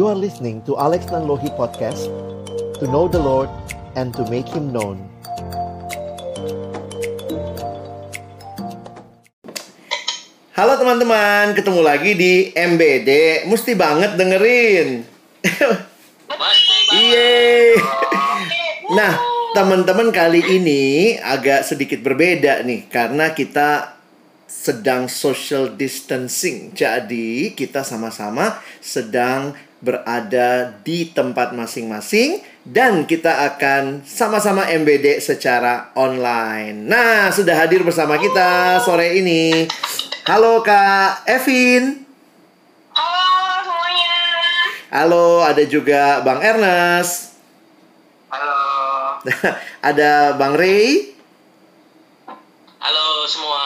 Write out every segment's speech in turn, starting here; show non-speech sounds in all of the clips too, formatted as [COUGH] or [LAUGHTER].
You are listening to Alex Nanlohi Podcast To know the Lord and to make Him known Halo teman-teman, ketemu lagi di MBD Mesti banget dengerin Iya. Nah, teman-teman kali ini agak sedikit berbeda nih karena kita sedang social distancing. Jadi, kita sama-sama sedang berada di tempat masing-masing dan kita akan sama-sama MBD secara online. Nah, sudah hadir bersama kita sore ini. Halo Kak Evin. Halo semuanya. Halo, ada juga Bang Ernest. Halo. [LAUGHS] ada Bang Ray. Halo semua.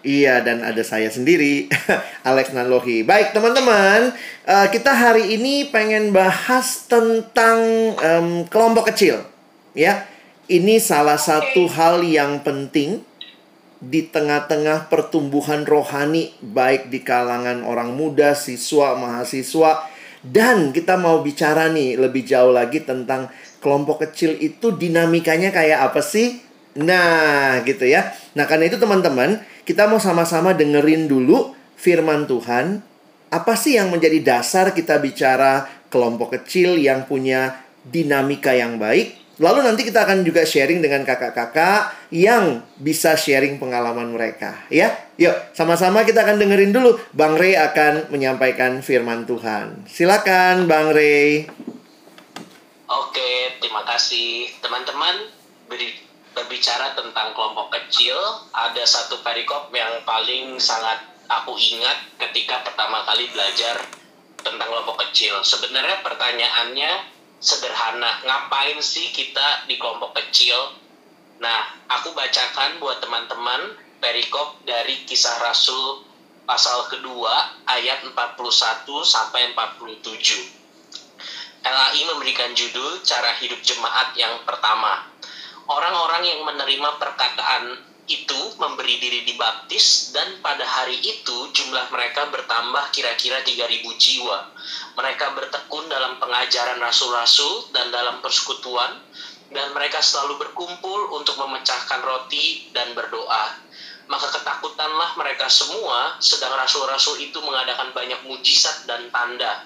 Iya, dan ada saya sendiri, [LAUGHS] Alex Nanlohi. Baik, teman-teman, eh, kita hari ini pengen bahas tentang em, kelompok kecil. Ya, ini salah satu hal yang penting di tengah-tengah pertumbuhan rohani, baik di kalangan orang muda, siswa, mahasiswa, dan kita mau bicara nih lebih jauh lagi tentang kelompok kecil itu dinamikanya kayak apa sih? Nah, gitu ya. Nah, karena itu teman-teman, kita mau sama-sama dengerin dulu firman Tuhan. Apa sih yang menjadi dasar kita bicara kelompok kecil yang punya dinamika yang baik? Lalu nanti kita akan juga sharing dengan kakak-kakak yang bisa sharing pengalaman mereka, ya. Yuk, sama-sama kita akan dengerin dulu. Bang Ray akan menyampaikan firman Tuhan. Silakan, Bang Ray. Oke, terima kasih teman-teman. Beri- Berbicara tentang kelompok kecil, ada satu perikop yang paling sangat aku ingat ketika pertama kali belajar tentang kelompok kecil. Sebenarnya pertanyaannya sederhana, ngapain sih kita di kelompok kecil? Nah, aku bacakan buat teman-teman perikop dari kisah Rasul pasal kedua ayat 41 sampai 47. LAI memberikan judul Cara Hidup Jemaat yang pertama. Orang-orang yang menerima perkataan itu memberi diri dibaptis dan pada hari itu jumlah mereka bertambah kira-kira 3000 jiwa. Mereka bertekun dalam pengajaran rasul-rasul dan dalam persekutuan dan mereka selalu berkumpul untuk memecahkan roti dan berdoa. Maka ketakutanlah mereka semua sedang rasul-rasul itu mengadakan banyak mujizat dan tanda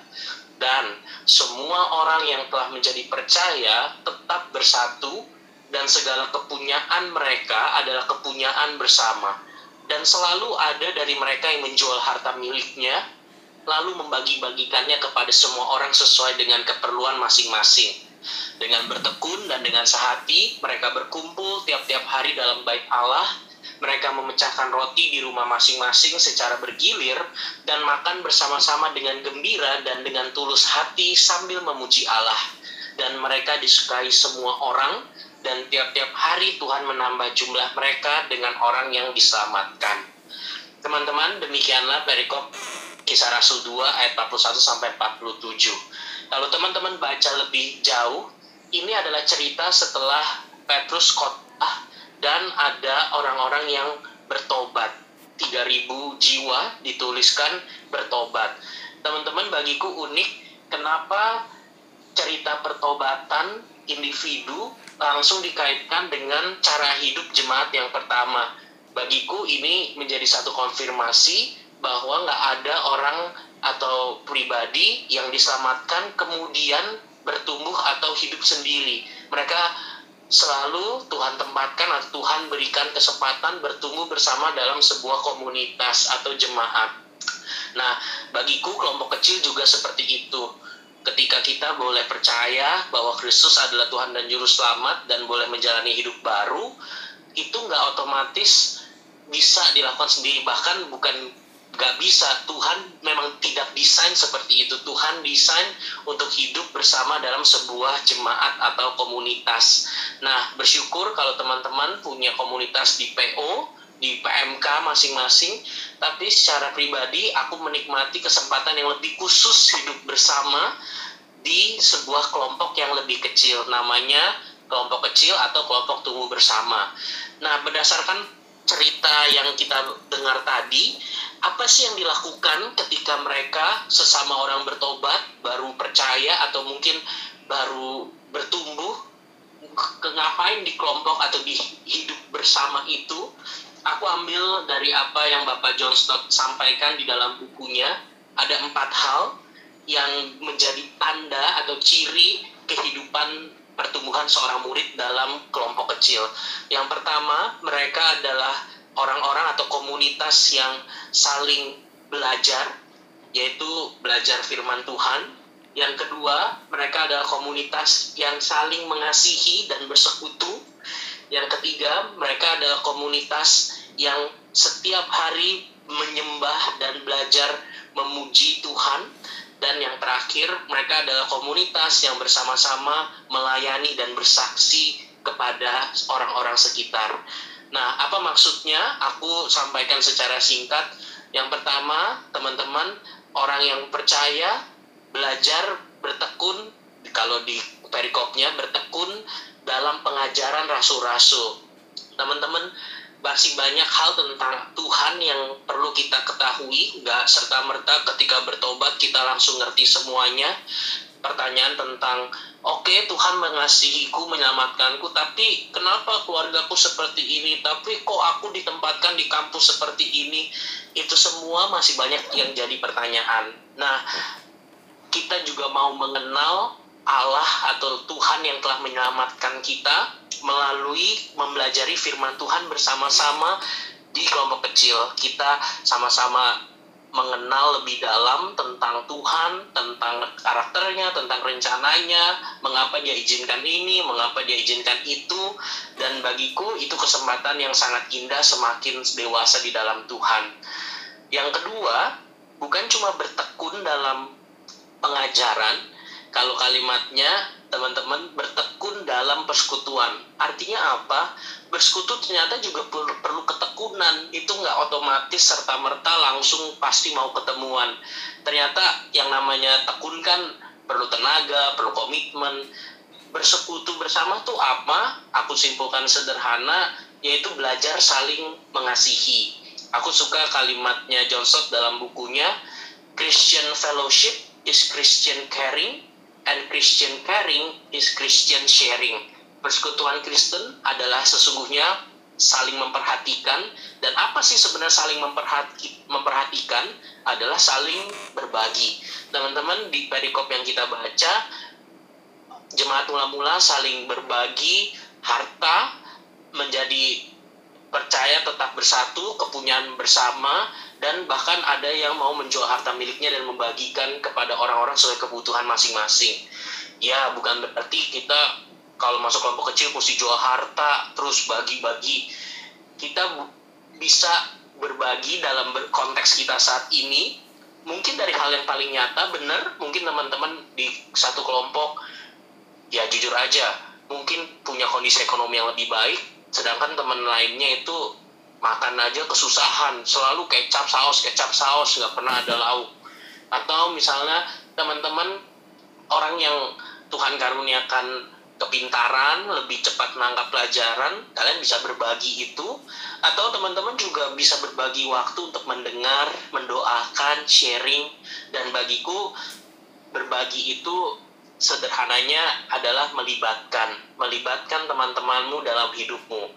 dan semua orang yang telah menjadi percaya tetap bersatu dan segala kepunyaan mereka adalah kepunyaan bersama. Dan selalu ada dari mereka yang menjual harta miliknya lalu membagi-bagikannya kepada semua orang sesuai dengan keperluan masing-masing. Dengan bertekun dan dengan sehati mereka berkumpul tiap-tiap hari dalam bait Allah. Mereka memecahkan roti di rumah masing-masing secara bergilir dan makan bersama-sama dengan gembira dan dengan tulus hati sambil memuji Allah. Dan mereka disukai semua orang dan tiap-tiap hari Tuhan menambah jumlah mereka dengan orang yang diselamatkan. Teman-teman, demikianlah perikop kisah Rasul 2 ayat 41 sampai 47. Kalau teman-teman baca lebih jauh, ini adalah cerita setelah Petrus khotbah dan ada orang-orang yang bertobat. 3000 jiwa dituliskan bertobat. Teman-teman bagiku unik kenapa cerita pertobatan individu langsung dikaitkan dengan cara hidup jemaat yang pertama. Bagiku ini menjadi satu konfirmasi bahwa nggak ada orang atau pribadi yang diselamatkan kemudian bertumbuh atau hidup sendiri. Mereka selalu Tuhan tempatkan atau Tuhan berikan kesempatan bertumbuh bersama dalam sebuah komunitas atau jemaat. Nah, bagiku kelompok kecil juga seperti itu. Ketika kita boleh percaya bahwa Kristus adalah Tuhan dan Juru Selamat dan boleh menjalani hidup baru, itu nggak otomatis bisa dilakukan sendiri. Bahkan bukan nggak bisa. Tuhan memang tidak desain seperti itu. Tuhan desain untuk hidup bersama dalam sebuah jemaat atau komunitas. Nah bersyukur kalau teman-teman punya komunitas di PO di PMK masing-masing tapi secara pribadi aku menikmati kesempatan yang lebih khusus hidup bersama di sebuah kelompok yang lebih kecil namanya kelompok kecil atau kelompok tumbuh bersama. Nah berdasarkan cerita yang kita dengar tadi apa sih yang dilakukan ketika mereka sesama orang bertobat baru percaya atau mungkin baru bertumbuh? Ke ngapain di kelompok atau di hidup bersama itu aku ambil dari apa yang Bapak John Stott sampaikan di dalam bukunya ada empat hal yang menjadi tanda atau ciri kehidupan pertumbuhan seorang murid dalam kelompok kecil. Yang pertama, mereka adalah orang-orang atau komunitas yang saling belajar, yaitu belajar firman Tuhan. Yang kedua, mereka adalah komunitas yang saling mengasihi dan bersekutu. Yang ketiga, mereka adalah komunitas yang setiap hari menyembah dan belajar memuji Tuhan. Dan yang terakhir, mereka adalah komunitas yang bersama-sama melayani dan bersaksi kepada orang-orang sekitar. Nah, apa maksudnya? Aku sampaikan secara singkat. Yang pertama, teman-teman, orang yang percaya belajar bertekun kalau di perikopnya bertekun dalam pengajaran rasul-rasul. Teman-teman, masih banyak hal tentang Tuhan yang perlu kita ketahui, nggak serta merta ketika bertobat kita langsung ngerti semuanya. Pertanyaan tentang oke okay, Tuhan mengasihiku menyelamatkanku tapi kenapa keluargaku seperti ini tapi kok aku ditempatkan di kampus seperti ini itu semua masih banyak yang jadi pertanyaan nah kita juga mau mengenal Allah atau Tuhan yang telah menyelamatkan kita melalui mempelajari firman Tuhan bersama-sama di kelompok kecil kita sama-sama mengenal lebih dalam tentang Tuhan, tentang karakternya, tentang rencananya, mengapa dia izinkan ini, mengapa dia izinkan itu, dan bagiku itu kesempatan yang sangat indah semakin dewasa di dalam Tuhan. Yang kedua, bukan cuma bertekun dalam pengajaran, kalau kalimatnya teman-teman bertekun dalam persekutuan. Artinya apa? Bersekutu ternyata juga perlu, perlu ketekunan. Itu nggak otomatis serta merta langsung pasti mau ketemuan. Ternyata yang namanya tekun kan perlu tenaga, perlu komitmen. Bersekutu bersama tuh apa? Aku simpulkan sederhana, yaitu belajar saling mengasihi. Aku suka kalimatnya John Stott dalam bukunya Christian Fellowship is Christian Caring and Christian caring is Christian sharing. Persekutuan Kristen adalah sesungguhnya saling memperhatikan dan apa sih sebenarnya saling memperhati, memperhatikan adalah saling berbagi. Teman-teman di perikop yang kita baca jemaat mula-mula saling berbagi harta menjadi percaya tetap bersatu, kepunyaan bersama, dan bahkan ada yang mau menjual harta miliknya dan membagikan kepada orang-orang sesuai kebutuhan masing-masing. Ya, bukan berarti kita kalau masuk kelompok kecil mesti jual harta, terus bagi-bagi. Kita bisa berbagi dalam konteks kita saat ini, mungkin dari hal yang paling nyata, benar, mungkin teman-teman di satu kelompok, ya jujur aja, mungkin punya kondisi ekonomi yang lebih baik, sedangkan teman lainnya itu makan aja kesusahan. Selalu kecap saus kecap saus nggak pernah ada lauk. Atau misalnya teman-teman orang yang Tuhan karuniakan kepintaran lebih cepat menangkap pelajaran kalian bisa berbagi itu. Atau teman-teman juga bisa berbagi waktu untuk mendengar mendoakan sharing. Dan bagiku berbagi itu sederhananya adalah melibatkan. Melibatkan teman-temanmu dalam hidupmu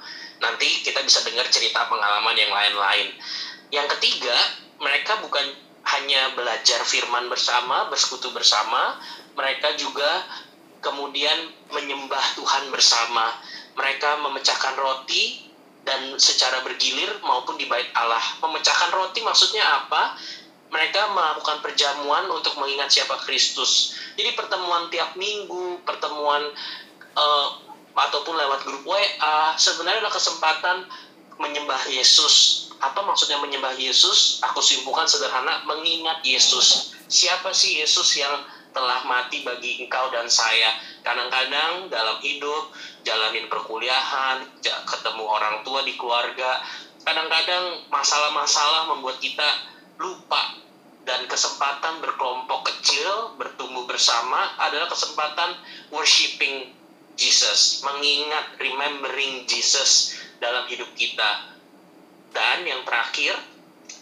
nanti kita bisa dengar cerita pengalaman yang lain-lain. Yang ketiga mereka bukan hanya belajar firman bersama bersekutu bersama mereka juga kemudian menyembah Tuhan bersama. Mereka memecahkan roti dan secara bergilir maupun di bait Allah. Memecahkan roti maksudnya apa? Mereka melakukan perjamuan untuk mengingat siapa Kristus. Jadi pertemuan tiap minggu, pertemuan uh, ataupun lewat grup WA sebenarnya adalah kesempatan menyembah Yesus. Apa maksudnya menyembah Yesus? Aku simpulkan sederhana, mengingat Yesus. Siapa sih Yesus yang telah mati bagi engkau dan saya? Kadang-kadang dalam hidup, jalanin perkuliahan, ketemu orang tua di keluarga, kadang-kadang masalah-masalah membuat kita lupa dan kesempatan berkelompok kecil bertumbuh bersama adalah kesempatan worshiping Jesus mengingat remembering Jesus dalam hidup kita dan yang terakhir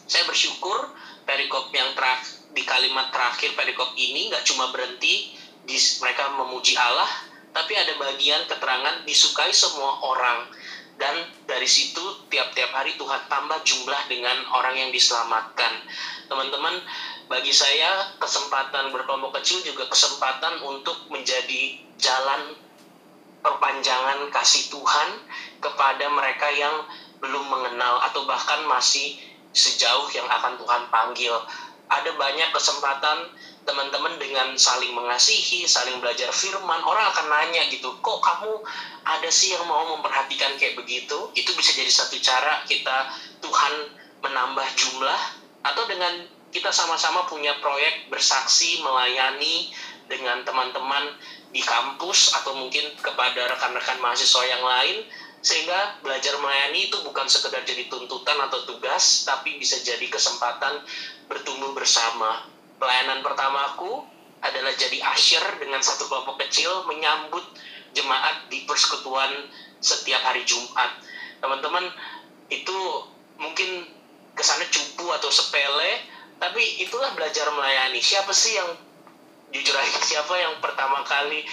saya bersyukur perikop yang terakhir di kalimat terakhir perikop ini nggak cuma berhenti di mereka memuji Allah, tapi ada bagian keterangan disukai semua orang dan dari situ tiap-tiap hari Tuhan tambah jumlah dengan orang yang diselamatkan. Teman-teman, bagi saya kesempatan berkelompok kecil juga kesempatan untuk menjadi jalan perpanjangan kasih Tuhan kepada mereka yang belum mengenal atau bahkan masih sejauh yang akan Tuhan panggil ada banyak kesempatan teman-teman dengan saling mengasihi, saling belajar firman, orang akan nanya gitu, kok kamu ada sih yang mau memperhatikan kayak begitu? Itu bisa jadi satu cara kita Tuhan menambah jumlah atau dengan kita sama-sama punya proyek bersaksi melayani dengan teman-teman di kampus atau mungkin kepada rekan-rekan mahasiswa yang lain sehingga belajar melayani itu bukan sekedar jadi tuntutan atau tugas tapi bisa jadi kesempatan bertumbuh bersama. Pelayanan pertamaku adalah jadi asyir dengan satu kelompok kecil menyambut jemaat di persekutuan setiap hari Jumat. Teman-teman itu mungkin ke sana cupu atau sepele tapi itulah belajar melayani. Siapa sih yang jujur aja siapa yang pertama kali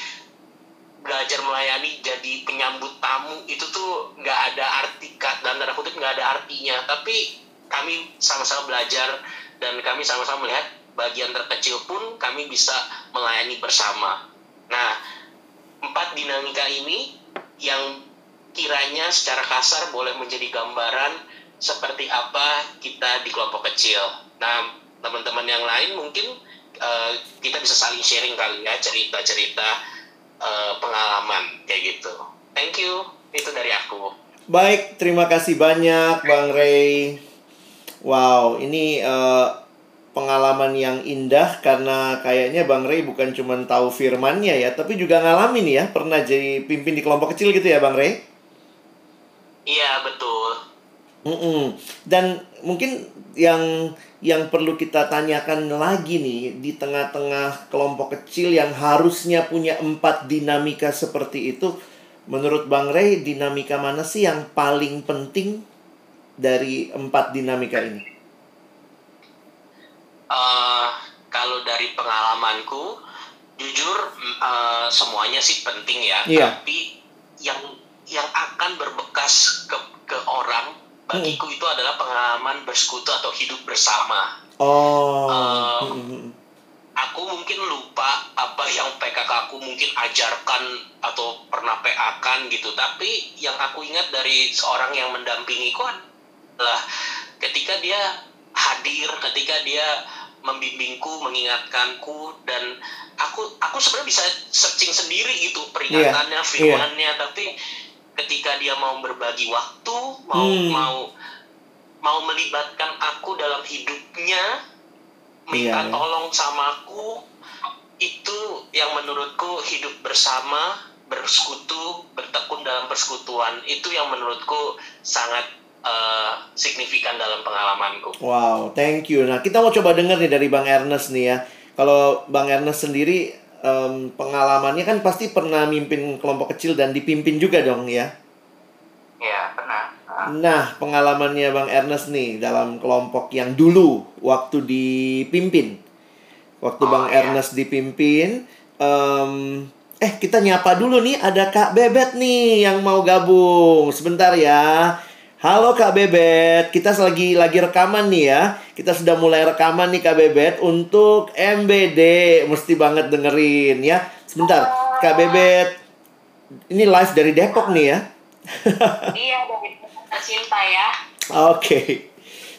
belajar melayani jadi penyambut tamu itu tuh nggak ada arti dan tanda kutip nggak ada artinya. Tapi kami sama-sama belajar dan kami sama-sama melihat bagian terkecil pun kami bisa melayani bersama. Nah empat dinamika ini yang kiranya secara kasar boleh menjadi gambaran seperti apa kita di kelompok kecil. Nah teman-teman yang lain mungkin uh, kita bisa saling sharing kali ya cerita-cerita uh, pengalaman kayak gitu. Thank you, itu dari aku. Baik, terima kasih banyak Bang Ray. Wow, ini uh, pengalaman yang indah karena kayaknya Bang Ray bukan cuma tahu firmannya ya, tapi juga ngalamin ya, pernah jadi pimpin di kelompok kecil gitu ya Bang Ray? Iya, betul. Mm -mm. Dan mungkin yang yang perlu kita tanyakan lagi nih di tengah-tengah kelompok kecil yang harusnya punya empat dinamika seperti itu menurut Bang Ray dinamika mana sih yang paling penting dari empat dinamika ini? Uh, kalau dari pengalamanku jujur uh, semuanya sih penting ya yeah. tapi yang yang akan berbekas ke ke orang bagiku hmm. itu adalah pengalaman bersekutu atau hidup bersama. Oh. Um, aku mungkin lupa apa yang PKK aku mungkin ajarkan atau pernah PA kan gitu. Tapi yang aku ingat dari seorang yang mendampingiku adalah ketika dia hadir, ketika dia membimbingku, mengingatkanku dan aku aku sebenarnya bisa searching sendiri gitu peringatannya, yeah. firmannya, yeah. tapi ketika dia mau berbagi waktu mau hmm. mau mau melibatkan aku dalam hidupnya minta yeah. tolong sama aku itu yang menurutku hidup bersama bersekutu bertekun dalam persekutuan itu yang menurutku sangat uh, signifikan dalam pengalamanku. Wow, thank you. Nah, kita mau coba dengar nih dari Bang Ernest nih ya. Kalau Bang Ernest sendiri um, pengalamannya kan pasti pernah mimpin kelompok kecil dan dipimpin juga dong ya? Iya, pernah. Nah, pengalamannya Bang Ernest nih dalam kelompok yang dulu waktu dipimpin. Waktu oh, Bang iya. Ernest dipimpin, um, eh kita nyapa dulu nih ada Kak Bebet nih yang mau gabung. Sebentar ya. Halo Kak Bebet, kita lagi lagi rekaman nih ya. Kita sudah mulai rekaman nih Kak Bebet untuk MBD. Mesti banget dengerin ya. Sebentar, Kak Bebet. Ini live dari Depok nih ya. [LAUGHS] iya, dari Cinta ya. Oke. Okay.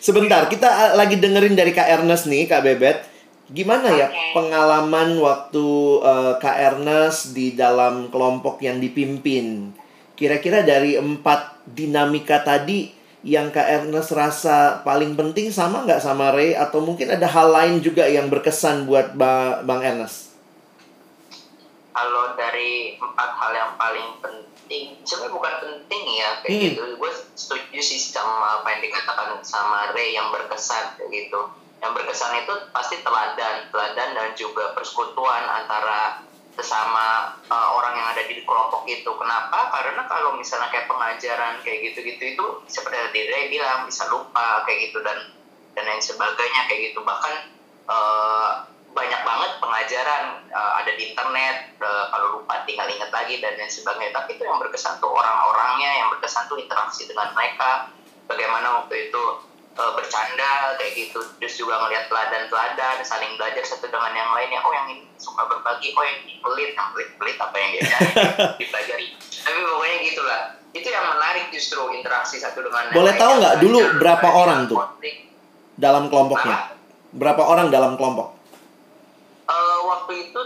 Sebentar, kita lagi dengerin dari Kak Ernest nih, Kak Bebet. Gimana ya pengalaman waktu uh, Kak Ernest di dalam kelompok yang dipimpin? Kira-kira dari empat dinamika tadi yang Kak Ernest rasa paling penting sama nggak sama Ray atau mungkin ada hal lain juga yang berkesan buat ba Bang Ernest? Kalau dari empat hal yang paling penting, sebenarnya bukan penting ya kayak hmm. gitu. Gue setuju sih sama apa yang dikatakan sama Ray yang berkesan kayak gitu. Yang berkesan itu pasti teladan, teladan dan juga persekutuan antara sesama uh, orang yang ada di kelompok itu. Kenapa? Karena kalau misalnya kayak pengajaran kayak gitu-gitu itu seperti tadi Ray bilang bisa lupa kayak gitu dan dan lain sebagainya kayak gitu bahkan eh, banyak banget pengajaran eh, ada di internet eh, kalau lupa tinggal ingat lagi dan lain sebagainya tapi itu yang berkesan tuh orang-orangnya yang berkesan tuh interaksi dengan mereka bagaimana waktu itu eh, bercanda kayak gitu. Terus juga ngelihat teladan-teladan saling belajar satu dengan yang lainnya. Oh yang ini suka berbagi. Oh yang ini pelit. Yang pelit pelit apa yang dia cari? [LAUGHS] Dipelajari. Tapi pokoknya gitulah. Itu yang menarik justru interaksi satu dengan yang Boleh lain, tahu yang nggak dulu berapa orang tuh? konflik. dalam kelompoknya? Berapa orang dalam kelompok? Eh, waktu itu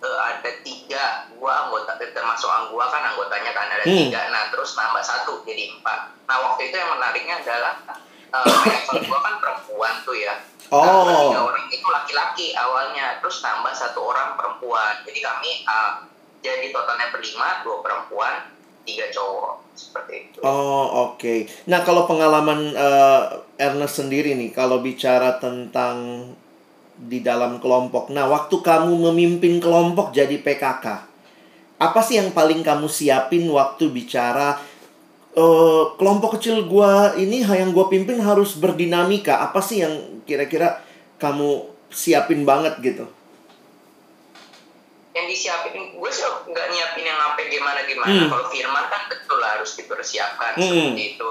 eh, ada tiga. Gua anggota termasuk gua kan anggotanya kan ada Hmm. tiga. Nah terus nambah satu jadi empat. Nah waktu itu yang menariknya adalah level gua kan perempuan tuh ya Oh. Nah, tiga orang itu laki-laki awalnya terus nambah satu orang perempuan jadi kami eh, jadi totalnya berlima dua perempuan tiga cowok seperti itu Oh, oke. Nah, kalau pengalaman eh, Ernest sendiri nih, kalau bicara tentang di dalam kelompok. Nah, waktu kamu memimpin kelompok jadi PKK, apa sih yang paling kamu siapin waktu bicara eh, kelompok kecil gua ini yang gua pimpin harus berdinamika? Apa sih yang kira-kira kamu siapin banget gitu? yang disiapin gue sih nggak nyiapin yang apa gimana gimana Hmm. kalau firman kan betul lah harus dipersiapkan Hmm. seperti itu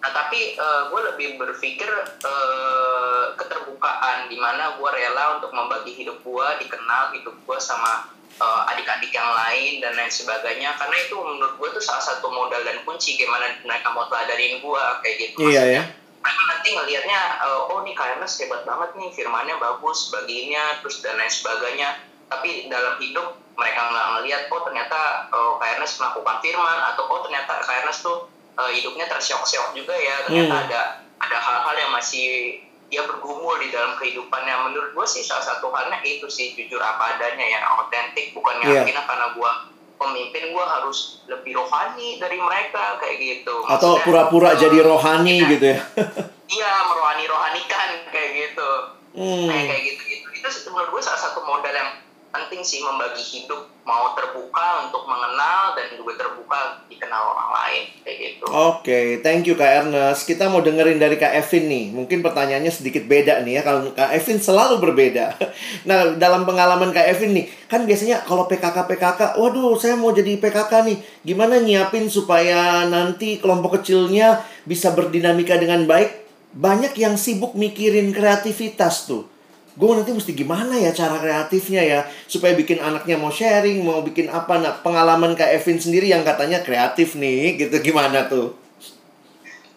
nah tapi eh, gue lebih berpikir eh, keterbukaan di mana gue rela untuk membagi hidup gue dikenal hidup gue sama eh, adik-adik yang lain dan lain sebagainya karena itu menurut gue tuh salah satu modal dan kunci gimana mereka mau teladanin gue kayak gitu Iya ya. mereka nanti ngelihatnya eh, oh nih kayaknya hebat banget nih firmannya bagus baginya terus dan lain sebagainya tapi dalam hidup mereka nggak ngelihat oh ternyata uh, Ernest melakukan firman atau oh ternyata Ernest tuh eh, hidupnya terseok-seok juga ya ternyata Hmm. ada ada hal-hal yang masih dia bergumul di dalam kehidupannya menurut gue sih salah satu halnya itu sih jujur apa adanya yang autentik bukan Iya. yakin karena gue pemimpin gue harus lebih rohani dari mereka kayak gitu Atau Maksudnya, pura-pura eh, jadi rohani iya. gitu ya? [LAUGHS] iya merohani rohanikan kayak gitu Hmm. kayak kayak gitu gitu itu menurut gue salah satu modal yang penting sih membagi hidup mau terbuka untuk mengenal dan juga terbuka dikenal orang lain kayak gitu Oke, thank you Kak Ernest. Kita mau dengerin dari Kak Evin nih. Mungkin pertanyaannya sedikit beda nih ya. Kalau Kak Evin selalu berbeda. [LAUGHS] Nah, dalam pengalaman Kak Evin nih, kan biasanya kalau PKK PKK, waduh, saya mau jadi PKK nih. Gimana nyiapin supaya nanti kelompok kecilnya bisa berdinamika dengan baik? Banyak yang sibuk mikirin kreativitas tuh. Gue nanti mesti gimana ya cara kreatifnya ya supaya bikin anaknya mau sharing, mau bikin apa? Nah, pengalaman Kak Evin sendiri yang katanya kreatif nih, gitu gimana tuh?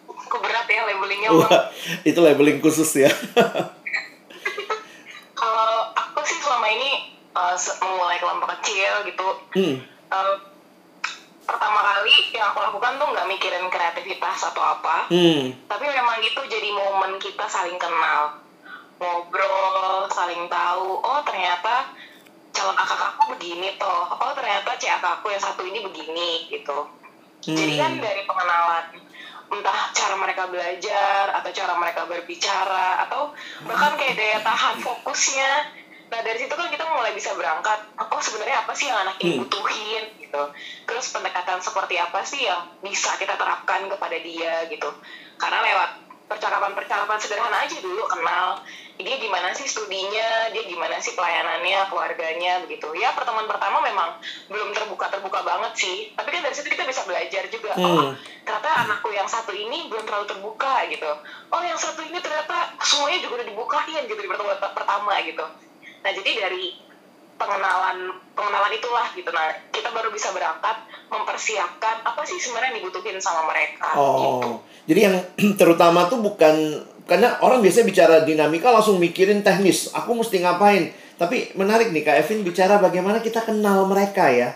Kok berat ya labelingnya? Wah, itu labeling khusus ya. [LAUGHS] Kalau aku sih selama ini uh, se- memulai kelompok kecil gitu, hmm. uh, pertama kali yang aku lakukan tuh nggak mikirin kreativitas atau apa, Hmm. tapi memang itu jadi momen kita saling kenal, ngobrol, saling tahu. Oh ternyata calon kakak aku begini toh. Oh ternyata cek aku yang satu ini begini gitu. Jadi kan Hmm. dari pengenalan entah cara mereka belajar atau cara mereka berbicara atau bahkan kayak daya tahan fokusnya. Nah dari situ kan kita mulai bisa berangkat. Oh sebenarnya apa sih yang anak ini Hmm. butuhin gitu. Terus pendekatan seperti apa sih yang bisa kita terapkan kepada dia gitu. Karena lewat percakapan-percakapan sederhana aja dulu kenal dia gimana sih studinya, dia gimana sih pelayanannya, keluarganya begitu. Ya pertemuan pertama memang belum terbuka terbuka banget sih. Tapi kan dari situ kita bisa belajar juga. Hmm. Oh ternyata anakku yang satu ini belum terlalu terbuka gitu. Oh yang satu ini ternyata semuanya juga udah dibukain gitu di pertemuan per- pertama gitu. Nah jadi dari pengenalan pengenalan itulah gitu. Nah kita baru bisa berangkat mempersiapkan apa sih sebenarnya yang dibutuhin sama mereka. gitu. Oh, jadi yang [CLEARS THROAT] terutama tuh bukan karena orang biasanya bicara dinamika langsung mikirin teknis. Aku mesti ngapain? Tapi menarik nih Kak Evin bicara bagaimana kita kenal mereka ya.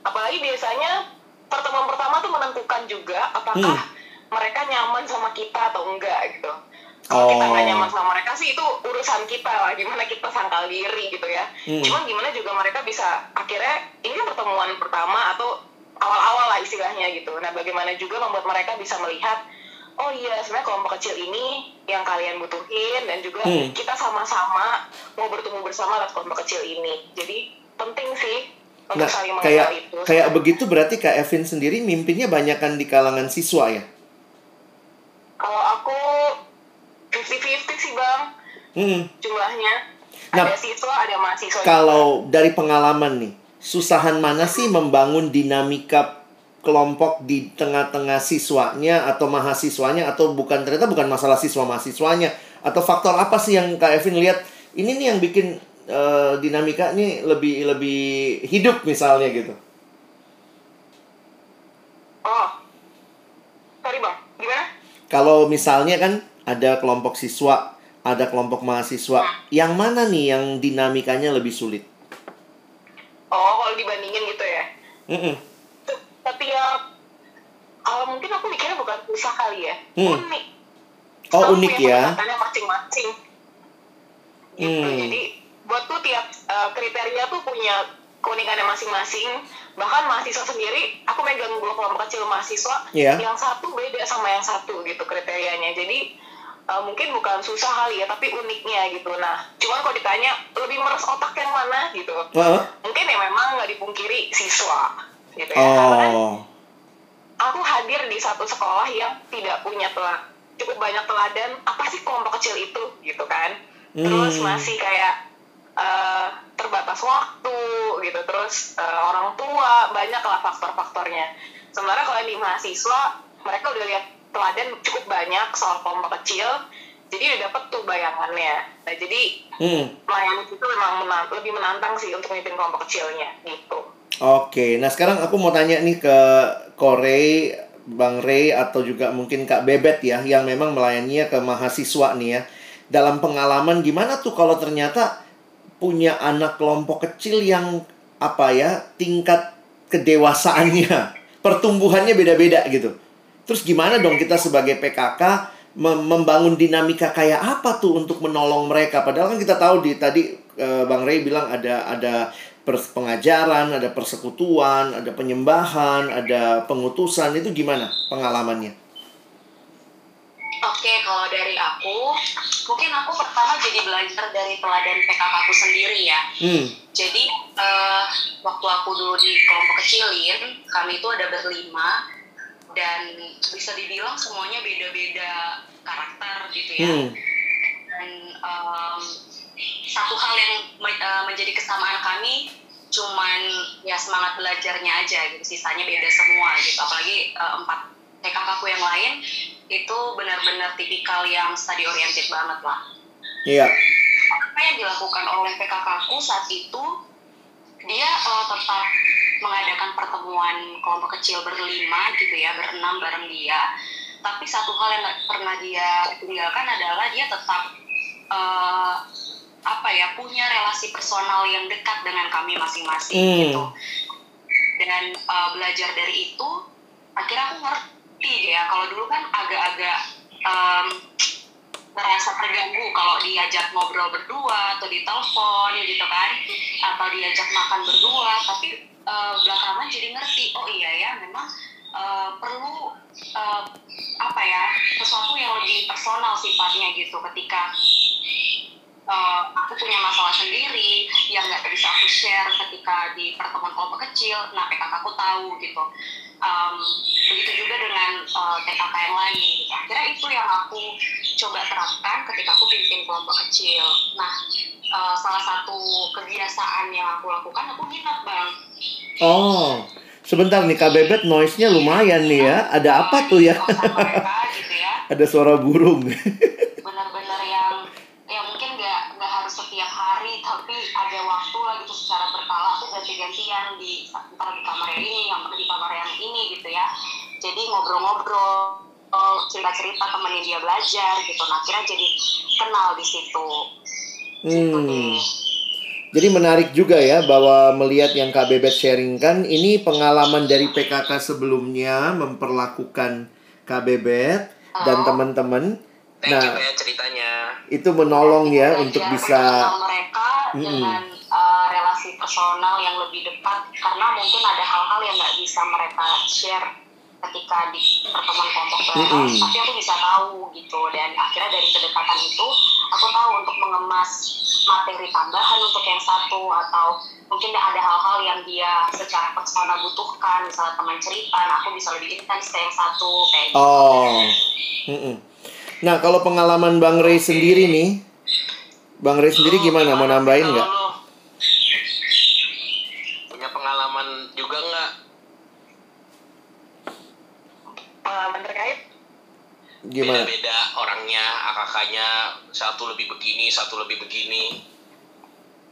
Apalagi biasanya pertemuan pertama tuh menentukan juga apakah Hmm. mereka nyaman sama kita atau enggak gitu. Kalau kita nggak Oh. nyaman sama mereka sih itu urusan kita lah, gimana kita sangkal diri gitu ya. Hmm. Cuman gimana juga mereka bisa akhirnya ini kan pertemuan pertama atau awal-awal lah istilahnya gitu. Nah bagaimana juga membuat mereka bisa melihat oh iya sebenarnya kelompok kecil ini yang kalian butuhin dan juga Hmm. kita sama-sama mau bertumbuh bersama atas kelompok kecil ini. Jadi penting sih untuk Nah, saling kayak itu. kayak begitu berarti Kak Evin sendiri mimpinnya banyakan di kalangan siswa ya. Kalau aku 50-50 sih bang Hmm. jumlahnya. Nah, ada siswa, ada mahasiswa. Kalau dari pengalaman nih, susahan mana sih membangun dinamika kelompok di tengah-tengah siswanya atau mahasiswanya atau bukan ternyata bukan masalah siswa mahasiswanya atau faktor apa sih yang Kak Evin lihat ini nih yang bikin eh, dinamika ini lebih lebih hidup misalnya gitu. Oh, sorry bang, gimana? Kalau misalnya kan ada kelompok siswa, ada kelompok mahasiswa, yang mana nih yang dinamikanya lebih sulit? Oh, kalau dibandingin gitu ya. Mm-mm. T- Tapi ya, kalau mungkin aku mikirnya bukan susah kali ya. Hmm. Unik. Oh, Selalu unik ya. masing-masing. Gitu. Hmm. Jadi, buat tuh tiap uh, kriteria tuh punya keunikannya masing-masing. Bahkan mahasiswa sendiri, aku megang dua kelompok kecil mahasiswa, Iya. yang satu beda sama yang satu gitu kriterianya. Jadi, uh, mungkin bukan susah kali ya, tapi uniknya gitu. Nah, cuman kalau ditanya lebih meres otak yang mana gitu, Heeh. mungkin ya memang nggak dipungkiri siswa gitu ya karena kan Oh. aku hadir di satu sekolah yang tidak punya telah cukup banyak teladan apa sih kelompok kecil itu gitu kan terus Hmm. masih kayak eh, terbatas waktu gitu terus eh, orang tua banyak lah faktor-faktornya sementara kalau di mahasiswa mereka udah lihat teladan cukup banyak soal kelompok kecil jadi udah dapet tuh bayangannya nah jadi Hmm. melayani itu memang menan- lebih menantang sih untuk memimpin kelompok kecilnya gitu. Oke, nah sekarang aku mau tanya nih ke Korey, Bang Ray atau juga mungkin Kak Bebet ya yang memang melayaninya ke mahasiswa nih ya. Dalam pengalaman gimana tuh kalau ternyata punya anak kelompok kecil yang apa ya, tingkat kedewasaannya, [LAUGHS] pertumbuhannya beda-beda gitu. Terus gimana dong kita sebagai PKK mem- membangun dinamika kayak apa tuh untuk menolong mereka? Padahal kan kita tahu di tadi eh, Bang Ray bilang ada ada pengajaran, ada persekutuan, ada penyembahan, ada pengutusan. Itu gimana pengalamannya? Oke, kalau dari aku, mungkin aku pertama jadi belajar dari teladan PKK aku sendiri ya. Hmm. Jadi eh, waktu aku dulu di kelompok kecilin, kami itu ada berlima dan bisa dibilang semuanya beda-beda karakter gitu ya. Hmm. Dan em, satu hal yang eh, menjadi kesamaan kami cuman ya semangat belajarnya aja gitu. Sisanya beda semua gitu. Apalagi eh, empat TKK aku yang lain itu benar-benar tipikal yang study oriented banget lah Iya. apa yang dilakukan oleh PKK aku saat itu dia eh, tetap mengadakan pertemuan kelompok kecil berlima gitu ya berenam bareng dia tapi satu hal yang pernah dia tinggalkan adalah dia tetap eh, apa ya punya relasi personal yang dekat dengan kami masing-masing Hmm. gitu dan eh, belajar dari itu akhirnya aku ngerti deh ya kalau dulu kan agak-agak em, merasa terganggu kalau diajak ngobrol berdua atau di telepon gitu kan atau diajak makan berdua tapi eh, belakangan jadi ngerti oh iya ya memang eh, perlu eh, apa ya sesuatu yang lebih personal sifatnya gitu ketika eh, aku punya masalah sendiri yang nggak bisa aku share ketika di pertemuan kelompok kecil nah PKK aku tahu gitu Em, begitu juga dengan eh, TKK yang lain gitu. akhirnya itu yang aku coba terapkan ketika aku pimpin kelompok kecil nah eh, salah satu kebiasaan yang aku lakukan aku nginep bang Oh, sebentar nih Kak Bebet noise-nya lumayan nih ya. Ada apa tuh ya? Mereka gitu ya [LAUGHS] Ada suara burung. [LAUGHS] ngobrol-ngobrol oh, cerita-cerita temenin dia belajar gitu nah akhirnya jadi kenal di situ gitu Hmm. deh Jadi menarik juga ya bahwa melihat yang Kak Bebet sharingkan ini pengalaman dari PKK sebelumnya memperlakukan Kak Bebet dan Oh. teman-teman. Thank you Nah, ya ceritanya. itu menolong ya Belajar untuk mengenal bisa mereka Mm-mm. dengan uh, relasi personal yang lebih dekat karena mungkin ada hal-hal yang nggak bisa mereka share ketika di pertemuan kelompok bareng Mm-mm. tapi aku bisa tahu gitu dan akhirnya dari kedekatan itu aku tahu untuk mengemas materi tambahan untuk yang satu atau mungkin ada hal-hal yang dia secara personal butuhkan misalnya teman cerita nah aku bisa lebih intens ke yang satu kayak gitu Oh. Mm-mm. Nah, kalau pengalaman Bang Ray sendiri nih, Bang Ray sendiri Lu gimana? Mau nambahin nggak? lu Punya pengalaman juga nggak? pengalaman terkait Gimana? Beda-beda orangnya, AKK-nya satu lebih begini, satu lebih begini.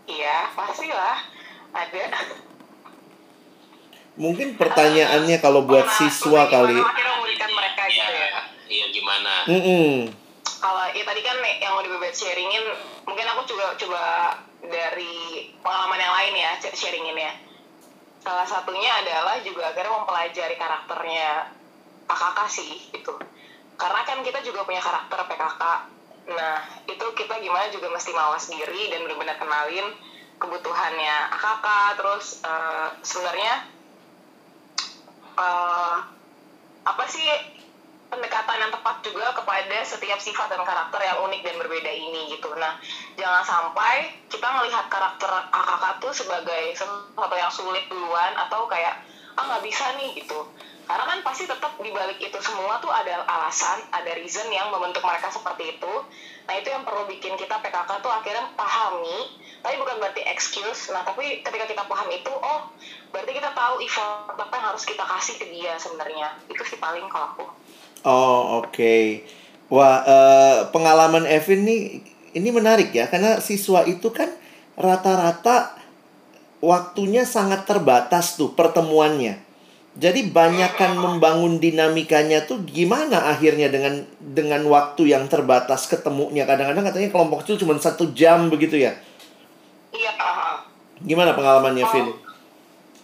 iya pastilah ada Mungkin pertanyaannya kalau buat Gimana- siswa gimana kali. akhirnya memberikan mereka gitu ya Iya, iya gimana? Mm-mm. kalau ya tadi kan yang udah bebet sharingin mungkin aku juga coba dari pengalaman yang lain ya sharingin ya salah satunya adalah juga akhirnya mempelajari karakternya PKK sih itu karena kan kita juga punya karakter PKK nah itu kita gimana juga mesti mawas diri dan benar-benar kenalin kebutuhannya AKK terus eh, sebenarnya eh, apa sih pendekatan yang tepat juga kepada setiap sifat dan karakter yang unik dan berbeda ini gitu. Nah, jangan sampai kita melihat karakter AKK tuh sebagai sesuatu yang sulit duluan atau kayak ah nggak bisa nih gitu. Karena kan pasti tetap di balik itu semua tuh ada alasan, ada reason yang membentuk mereka seperti itu. Nah itu yang perlu bikin kita PKK tuh akhirnya pahami, tapi bukan berarti excuse. Nah tapi ketika kita paham itu, oh berarti kita tahu effort apa yang harus kita kasih ke dia sebenarnya. Itu sih paling kalau aku. Oh, oke. Wah, eh, pengalaman Evin nih ini menarik ya karena siswa itu kan rata-rata waktunya sangat terbatas tuh pertemuannya. Jadi banyakkan membangun dinamikanya tuh gimana akhirnya dengan dengan waktu yang terbatas ketemunya. Kadang-kadang katanya kelompok kecil cuma satu jam begitu ya. Iya. Gimana pengalamannya, Vin?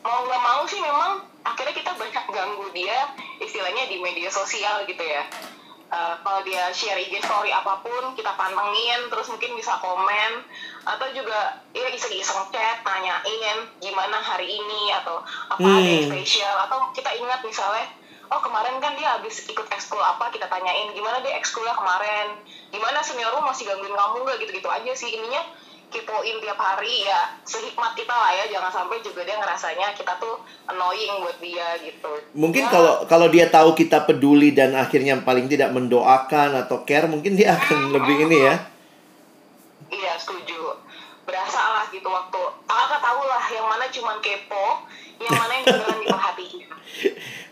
mau nggak mau sih memang akhirnya kita banyak ganggu dia istilahnya di media sosial gitu ya Eh, kalau dia share IG story apa pun kita pantengin terus mungkin bisa komen atau juga ya iseng-iseng chat nanyain gimana hari ini atau apa ada yang Hmm. spesial atau kita ingat misalnya oh kemarin kan dia habis ikut ekskul apa kita tanyain gimana dia ekskulnya kemarin gimana seniormu masih gangguin kamu nggak gitu-gitu aja sih ininya kepoin tiap hari ya sehikmat kita lah ya. Jangan sampai juga dia ngerasanya kita tuh annoying buat dia gitu. Mungkin Ya, kalau kalau dia tahu kita peduli dan akhirnya paling tidak mendoakan atau care, mungkin dia akan [LAUGHS] lebih ini ya. iya setuju. Berasa lah gitu waktu. Kakak tahu lah yang mana cuman kepo yang mana yang beneran diperhatiin. [LAUGHS]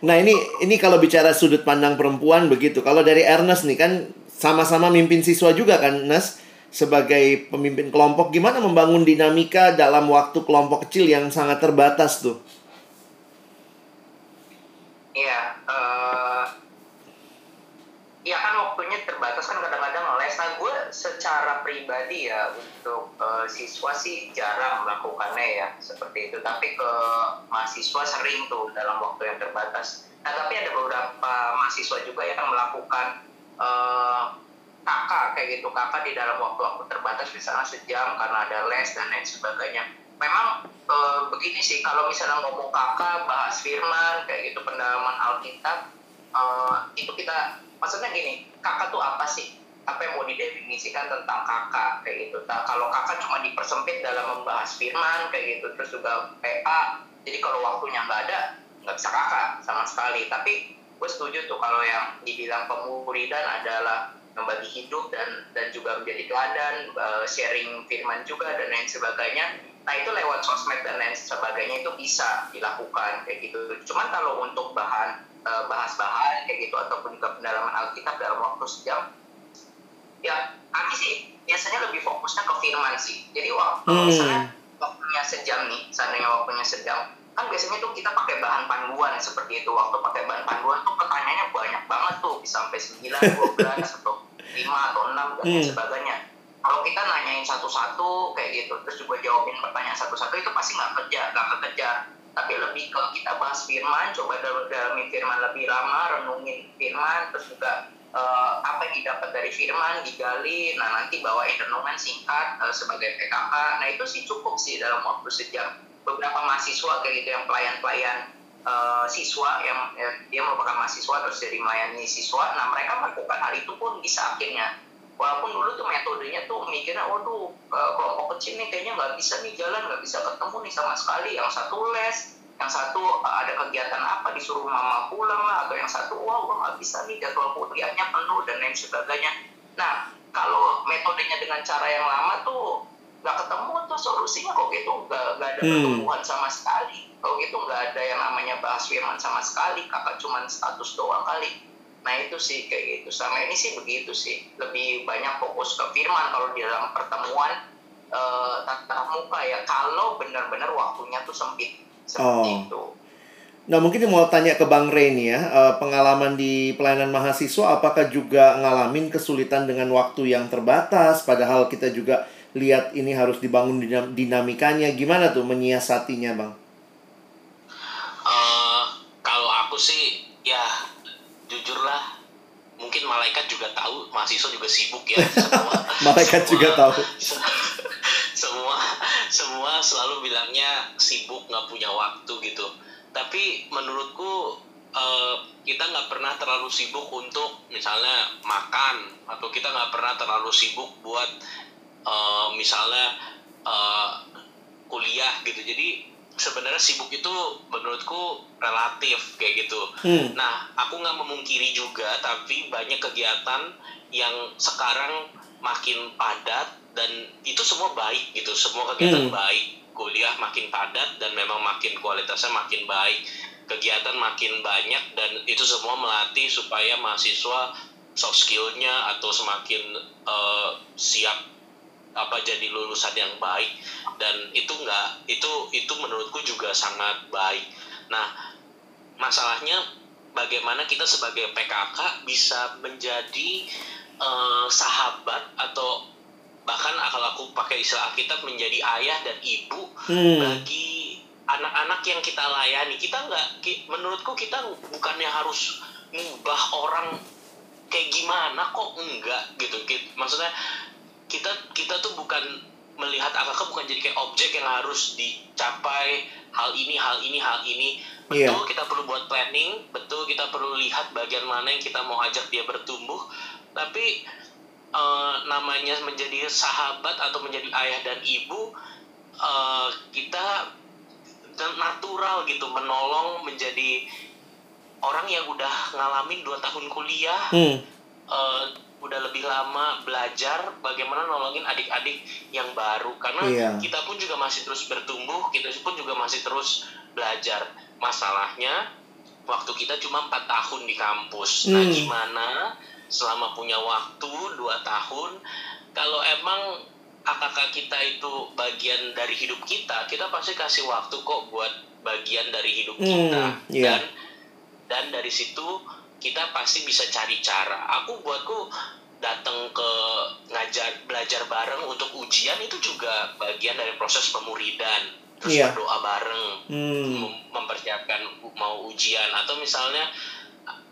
Nah ini ini kalau bicara sudut pandang perempuan begitu. Kalau dari Ernest nih kan sama-sama mimpin siswa juga kan, Nes sebagai pemimpin kelompok gimana membangun dinamika dalam waktu kelompok kecil yang sangat terbatas tuh. Iya, eh ya kan waktunya terbatas kan kadang-kadang les. Nah gue secara pribadi ya untuk eh, siswa sih jarang melakukannya ya seperti itu. Tapi ke mahasiswa sering tuh dalam waktu yang terbatas. Nah tapi ada beberapa mahasiswa juga yang melakukan eh, kakak kayak gitu. Kakak di dalam waktu-waktu terbatas misalnya sejam karena ada les dan lain sebagainya. Memang eh, begini sih kalau misalnya ngomong kakak bahas firman kayak gitu pendalaman Alkitab eh, itu kita maksudnya gini kakak tuh apa sih? Apa yang mau didefinisikan tentang kakak kayak gitu. Nah, kalau kakak cuma dipersempit dalam membahas firman kayak gitu terus juga PA jadi kalau waktunya nggak ada nggak bisa kakak sama sekali. Tapi gue setuju tuh kalau yang dibilang pemuridan adalah membagi hidup dan dan juga menjadi teladan eh, sharing firman juga dan lain sebagainya. Nah itu lewat sosmed dan lain sebagainya itu bisa dilakukan kayak gitu. Cuman kalau untuk bahan eh, bahas-bahan kayak gitu ataupun juga pendalaman Alkitab dalam waktu sejam ya kami sih biasanya lebih fokusnya ke firman sih. Jadi waktu Hmm. misalnya waktunya sejam nih seandainya waktunya sejam kan biasanya tuh kita pakai bahan panduan seperti itu. Waktu pakai bahan panduan tuh pertanyaannya banyak banget tuh. Bisa sampai 9, 12 [LAUGHS] atau 5 atau 6 dan Hmm. sebagainya. Kalau kita nanyain satu-satu kayak gitu terus juga jawabin pertanyaan satu-satu itu pasti nggak kerja nggak kekejar. Tapi lebih ke kita bahas firman coba dalam dalamin firman lebih lama renungin firman terus juga eh, apa yang didapat dari firman digali. Nah nanti bawain renungan singkat eh, sebagai PKK nah itu sih cukup sih dalam waktu sejam beberapa mahasiswa kayak gitu yang pelayan-pelayan eh, siswa yang eh, dia merupakan mahasiswa terus jadi melayani siswa. Nah mereka melakukan hal itu pun bisa akhirnya walaupun dulu tuh metodenya tuh mikirnya waduh eh, kelompok kecil nih kayaknya nggak bisa nih jalan nggak bisa ketemu nih sama sekali. Yang satu les yang satu ada kegiatan apa disuruh mama pulang lah atau yang satu wah gue nggak bisa nih jadwal kuliahnya penuh dan lain sebagainya. Nah kalau metodenya dengan cara yang lama tuh nggak ketemu tuh solusinya kok gitu. Nggak nggak ada Hmm. pertumbuhan sama sekali. Kalau gitu nggak ada yang namanya bahas firman sama sekali. Kakak cuman status doang kali. Nah itu sih kayak gitu. Sama ini sih begitu sih. Lebih banyak fokus ke firman kalau di dalam pertemuan eh, tatap muka ya. Kalau benar-benar waktunya tuh sempit. Seperti Oh. itu Nah mungkin mau tanya ke Bang Ray nih ya, eh, pengalaman di pelayanan mahasiswa apakah juga ngalamin kesulitan dengan waktu yang terbatas, padahal kita juga lihat ini harus dibangun dinam- dinamikanya, gimana tuh menyiasatinya Bang? Eh, kalau aku sih ya jujurlah mungkin malaikat juga tahu mahasiswa juga sibuk ya [LAUGHS] semua Malaikat juga tahu. [LAUGHS] semua semua selalu bilangnya sibuk nggak punya waktu gitu tapi menurutku eh, kita nggak pernah terlalu sibuk untuk misalnya makan atau kita nggak pernah terlalu sibuk buat eh, misalnya eh, kuliah gitu jadi sebenarnya sibuk itu menurutku relatif kayak gitu Hmm. Nah, aku nggak memungkiri juga, tapi banyak kegiatan yang sekarang makin padat dan itu semua baik gitu. Semua kegiatan Hmm. baik, kuliah makin padat dan memang makin kualitasnya makin baik, kegiatan makin banyak dan itu semua melatih supaya mahasiswa soft skillnya atau semakin eh, siap apa jadi lulusan yang baik dan itu enggak itu itu menurutku juga sangat baik. Nah, masalahnya bagaimana kita sebagai PKK bisa menjadi eh, sahabat atau bahkan kalau aku pakai istilah Alkitab menjadi ayah dan ibu Hmm. bagi anak-anak yang kita layani kita nggak menurutku kita bukannya harus ngubah orang kayak gimana kok enggak gitu Ki- maksudnya kita kita tuh bukan melihat AKK bukan jadi kayak objek yang harus dicapai hal ini hal ini hal ini. Betul kita perlu buat planning betul kita perlu lihat bagian mana yang kita mau ajak dia bertumbuh. Tapi eh, namanya menjadi sahabat atau menjadi ayah dan ibu eh, kita natural gitu menolong menjadi orang yang udah ngalamin dua tahun kuliah. Hmm. eh, udah lebih lama belajar bagaimana nolongin adik-adik yang baru karena Iya. kita pun juga masih terus bertumbuh kita pun juga masih terus belajar masalahnya waktu kita cuma empat tahun di kampus nah Hmm. gimana selama punya waktu dua tahun kalau emang kakak kita itu bagian dari hidup kita kita pasti kasih waktu kok buat bagian dari hidup Hmm, kita iya. dan dan dari situ kita pasti bisa cari cara aku buatku datang ke ngajar belajar bareng untuk ujian itu juga bagian dari proses pemuridan terus Iya. berdoa bareng Hmm. mem- mempersiapkan mau ujian atau misalnya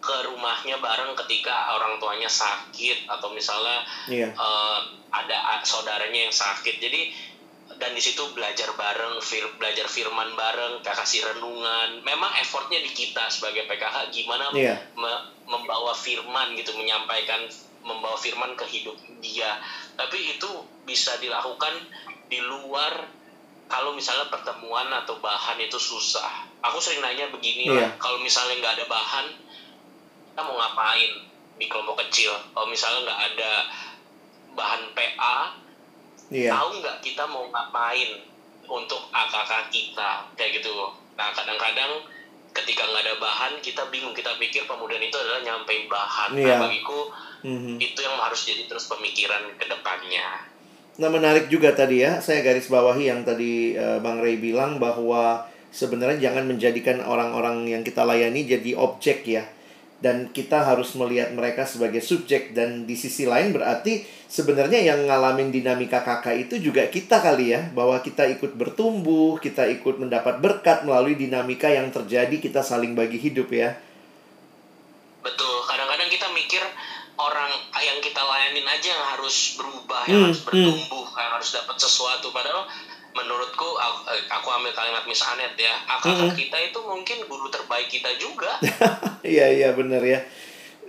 ke rumahnya bareng ketika orang tuanya sakit atau misalnya Iya. eh, ada saudaranya yang sakit jadi dan di situ belajar bareng fir- belajar firman bareng kasih renungan memang effortnya di kita sebagai PKH gimana Iya. me- membawa firman gitu menyampaikan membawa firman ke hidup dia tapi itu bisa dilakukan di luar kalau misalnya pertemuan atau bahan itu susah aku sering nanya begini lah Iya. kalau misalnya nggak ada bahan kita mau ngapain di kelompok kecil kalau misalnya nggak ada bahan PA Iya. tahu nggak kita mau ngapain untuk AKK kita kayak gitu nah kadang-kadang ketika nggak ada bahan kita bingung kita pikir pemulihan itu adalah nyampein bahan Iya. nah bagiku Mhm. itu yang harus jadi terus pemikiran ke depannya Nah menarik juga tadi ya, saya garis bawahi yang tadi eh, Bang Ray bilang bahwa sebenarnya jangan menjadikan orang-orang yang kita layani jadi objek ya. Dan kita harus melihat mereka sebagai subjek dan di sisi lain berarti sebenarnya yang ngalamin dinamika kakak itu juga kita kali ya. Bahwa kita ikut bertumbuh, kita ikut mendapat berkat melalui dinamika yang terjadi kita saling bagi hidup ya. betul kadang-kadang kita mikir orang yang kita layanin aja yang harus berubah Hmm, yang harus hmm. bertumbuh yang harus dapat sesuatu padahal menurutku aku, aku ambil kalimat Miss Anet ya AKK Hmm. kita itu mungkin guru terbaik kita juga [LAUGHS] Iya iya benar ya.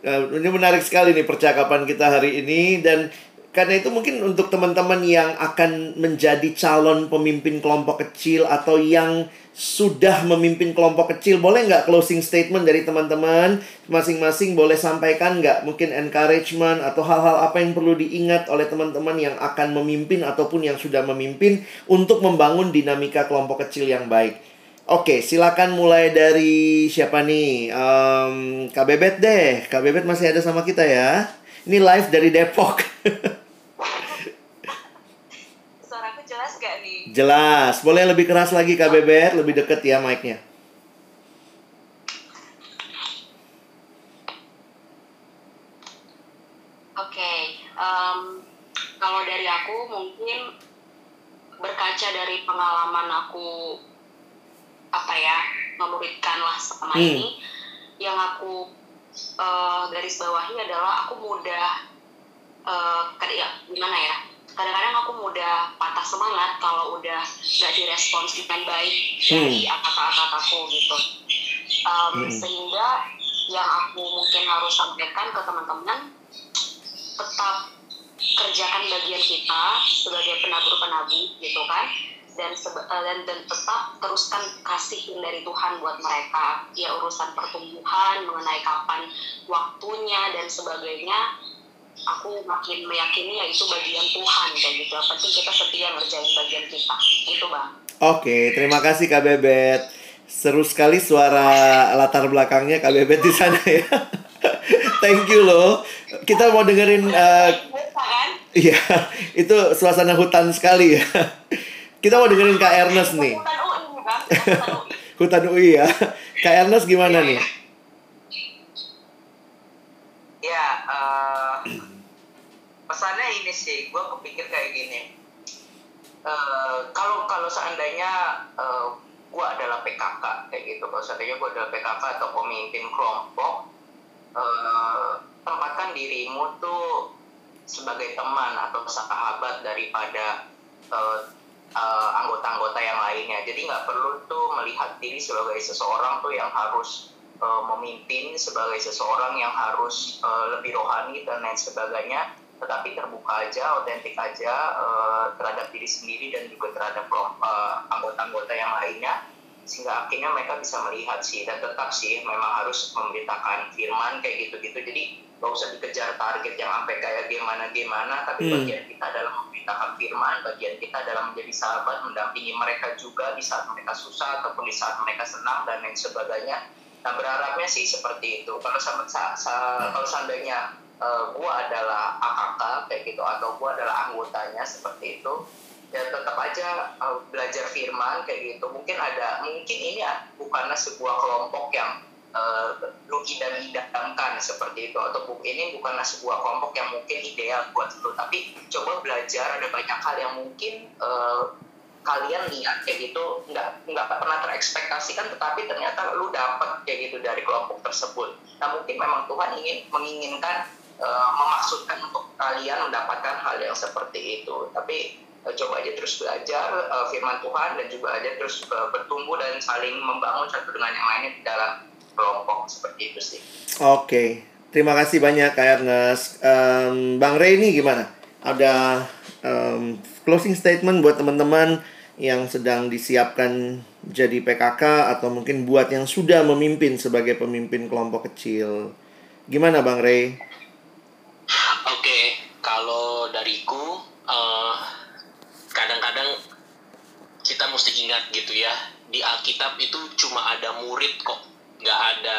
Nah, ini menarik sekali nih percakapan kita hari ini dan Karena itu mungkin untuk teman-teman yang akan menjadi calon pemimpin kelompok kecil atau yang sudah memimpin kelompok kecil, boleh nggak closing statement dari teman-teman masing-masing boleh sampaikan nggak mungkin encouragement atau hal-hal apa yang perlu diingat oleh teman-teman yang akan memimpin ataupun yang sudah memimpin untuk membangun dinamika kelompok kecil yang baik. Oke, silakan mulai dari siapa nih? Um, Kak Bebet deh. Kak Bebet masih ada sama kita ya. Ini live dari Depok. [LAUGHS] Jelas. Boleh lebih keras lagi Kak Bebet, lebih deket ya mic-nya. Oke, okay, um, kalau dari aku mungkin berkaca dari pengalaman aku apa ya memuridkan lah selama hmm. ini, yang aku uh, garis bawahi adalah aku mudah uh, ya gimana ya kadang-kadang aku mudah patah semangat kalau udah gak direspons dengan baik dari hmm. kakak-kakak aku gitu um, hmm. sehingga yang aku mungkin harus sampaikan ke teman-teman tetap kerjakan bagian kita sebagai penabur-penabur gitu kan dan, eh, dan dan tetap teruskan kasih dari Tuhan buat mereka ya urusan pertumbuhan mengenai kapan waktunya dan sebagainya aku makin meyakini ya itu bagian Tuhan kayak gitu. Yang penting kita setia ngerjain bagian kita. Itu bang. Oke, terima kasih Kak Bebet. Seru sekali suara latar belakangnya Kak Bebet di sana ya. [LAUGHS] Thank you loh. Kita mau dengerin uh, Iya, itu suasana hutan sekali ya. Kita mau dengerin Kak Ernest nih. Hutan UI [LAUGHS] ya. Kak Ernest gimana nih? Ya, uh, pesannya ini sih gue kepikir kayak gini. Uh, kalau kalau seandainya uh, eh, gue adalah PKK kayak gitu. Kalau seandainya gue adalah PKK atau pemimpin kelompok uh, tempatkan dirimu tuh sebagai teman atau sahabat daripada uh, uh, anggota-anggota yang lainnya. Jadi nggak perlu tuh melihat diri sebagai seseorang tuh yang harus memimpin sebagai seseorang yang harus uh, lebih rohani dan lain sebagainya tetapi terbuka aja, otentik aja uh, terhadap diri sendiri dan juga terhadap uh, anggota-anggota yang lainnya sehingga akhirnya mereka bisa melihat sih dan tetap sih memang harus memberitakan firman kayak gitu-gitu. Jadi gak usah dikejar target yang sampai kayak gimana gimana tapi hmm. bagian kita adalah memberitakan firman bagian kita adalah menjadi sahabat mendampingi mereka juga di saat mereka susah ataupun di saat mereka senang dan lain sebagainya. Nah berharapnya sih seperti itu. Kalau sama, sa, sa, kalau seandainya eh, gue adalah AKK kayak gitu atau gue adalah anggotanya seperti itu. Ya tetap aja uh, belajar firman kayak gitu. Mungkin ada mungkin ini bukanlah sebuah kelompok yang uh, lu idam-idamkan seperti itu atau bu, ini bukanlah sebuah kelompok yang mungkin ideal buat lu. Tapi coba belajar ada banyak hal yang mungkin uh, kalian lihat kayak gitu. Nggak nggak pernah terekspektasikan tetapi ternyata lu dapat kayak gitu dari kelompok tersebut. Nah mungkin memang Tuhan ingin menginginkan uh, memaksudkan untuk kalian mendapatkan hal yang seperti itu. Tapi uh, coba aja terus belajar uh, firman Tuhan dan juga aja terus uh, bertumbuh dan saling membangun satu dengan yang lainnya di dalam kelompok seperti itu sih. Oke, okay. terima kasih banyak Kak Ernest. Um, Bang ini gimana? Ada um, closing statement buat teman-teman yang sedang disiapkan jadi PKK atau mungkin buat yang sudah memimpin sebagai pemimpin kelompok kecil. Gimana Bang Rey? Kalau dariku kadang eh, kadang-kadang kita mesti ingat gitu ya di Alkitab itu cuma ada murid kok, nggak ada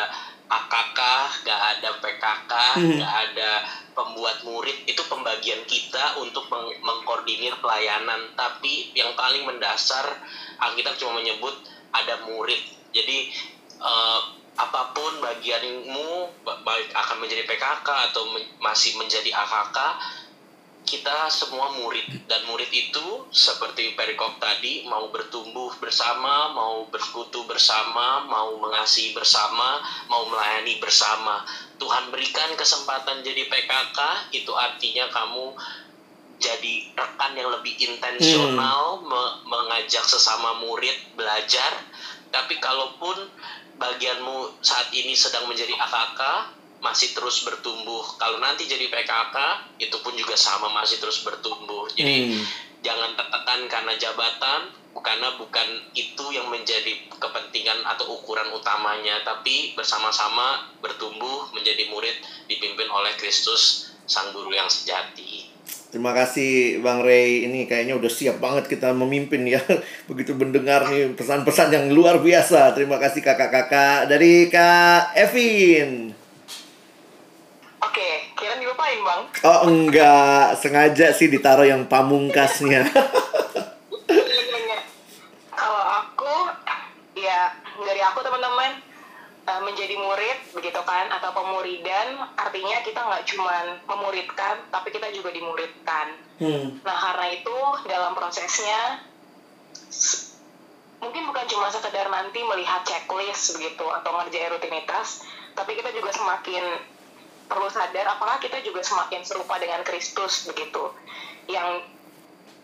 AKK, nggak ada PKK, hmm. nggak hmm. ada pembuat murid itu pembagian kita untuk meng mengkoordinir pelayanan. Tapi yang paling mendasar Alkitab cuma menyebut ada murid. Jadi uh, apa pun bagianmu baik akan menjadi PKK atau masih menjadi AKK kita semua murid dan murid itu seperti perikop tadi mau bertumbuh bersama, mau bersekutu bersama, mau mengasihi bersama, mau melayani bersama. Tuhan berikan kesempatan jadi PKK itu artinya kamu jadi rekan yang lebih intensional hmm. me mengajak sesama murid belajar. Tapi kalaupun bagianmu saat ini sedang menjadi AKK, masih terus bertumbuh. Kalau nanti jadi PKK, itu pun juga sama masih terus bertumbuh. Jadi Hmm. jangan tertekan karena jabatan, karena bukan itu yang menjadi kepentingan atau ukuran utamanya, tapi bersama-sama bertumbuh menjadi murid dipimpin oleh Kristus, Sang Guru yang sejati. Terima kasih Bang Ray. Ini kayaknya udah siap banget kita memimpin ya. [LAUGHS] Begitu mendengar nih pesan-pesan yang luar biasa. Terima kasih kakak-kakak dari Kak Evin. Oke, kira dilupain bang. Oh enggak, sengaja sih ditaruh yang pamungkasnya. [LAUGHS] Kalau aku, ya dari aku teman-teman eh, menjadi murid begitu kan atau pemuridan artinya kita nggak cuman memuridkan tapi kita juga dimuridkan. Hmm. Nah karena itu dalam prosesnya mungkin bukan cuma sekedar nanti melihat checklist begitu atau ngerjain rutinitas, tapi kita juga semakin perlu sadar apakah kita juga semakin serupa dengan Kristus begitu yang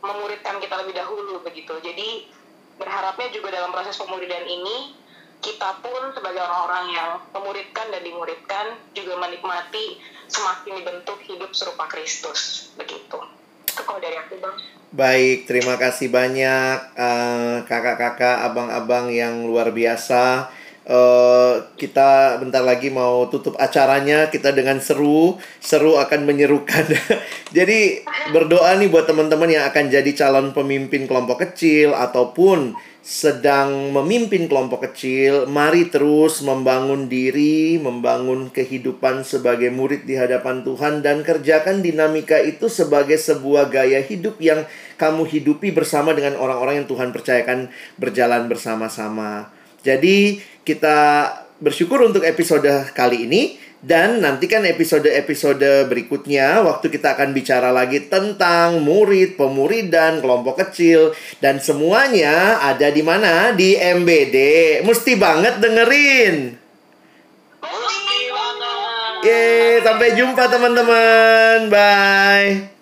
memuridkan kita lebih dahulu begitu. Jadi berharapnya juga dalam proses pemuridan ini kita pun sebagai orang-orang yang memuridkan dan dimuridkan juga menikmati semakin dibentuk hidup serupa Kristus begitu. Itu kalau dari bang. Baik, terima kasih banyak eh, kakak-kakak, abang-abang yang luar biasa. Eh, kita bentar lagi mau tutup acaranya. Kita dengan seru, seru akan menyerukan. [LAUGHS] jadi berdoa nih buat teman-teman yang akan jadi calon pemimpin kelompok kecil ataupun sedang memimpin kelompok kecil. Mari terus membangun diri, membangun kehidupan sebagai murid di hadapan Tuhan dan kerjakan dinamika itu sebagai sebuah gaya hidup yang kamu hidupi bersama dengan orang-orang yang Tuhan percayakan berjalan bersama-sama. Jadi kita bersyukur untuk episode kali ini dan nantikan episode-episode berikutnya waktu kita akan bicara lagi tentang murid, pemuridan, kelompok kecil dan semuanya ada di mana? Di MBD. Mesti banget dengerin. Mesti banget. Yeay, sampai jumpa teman-teman. Bye.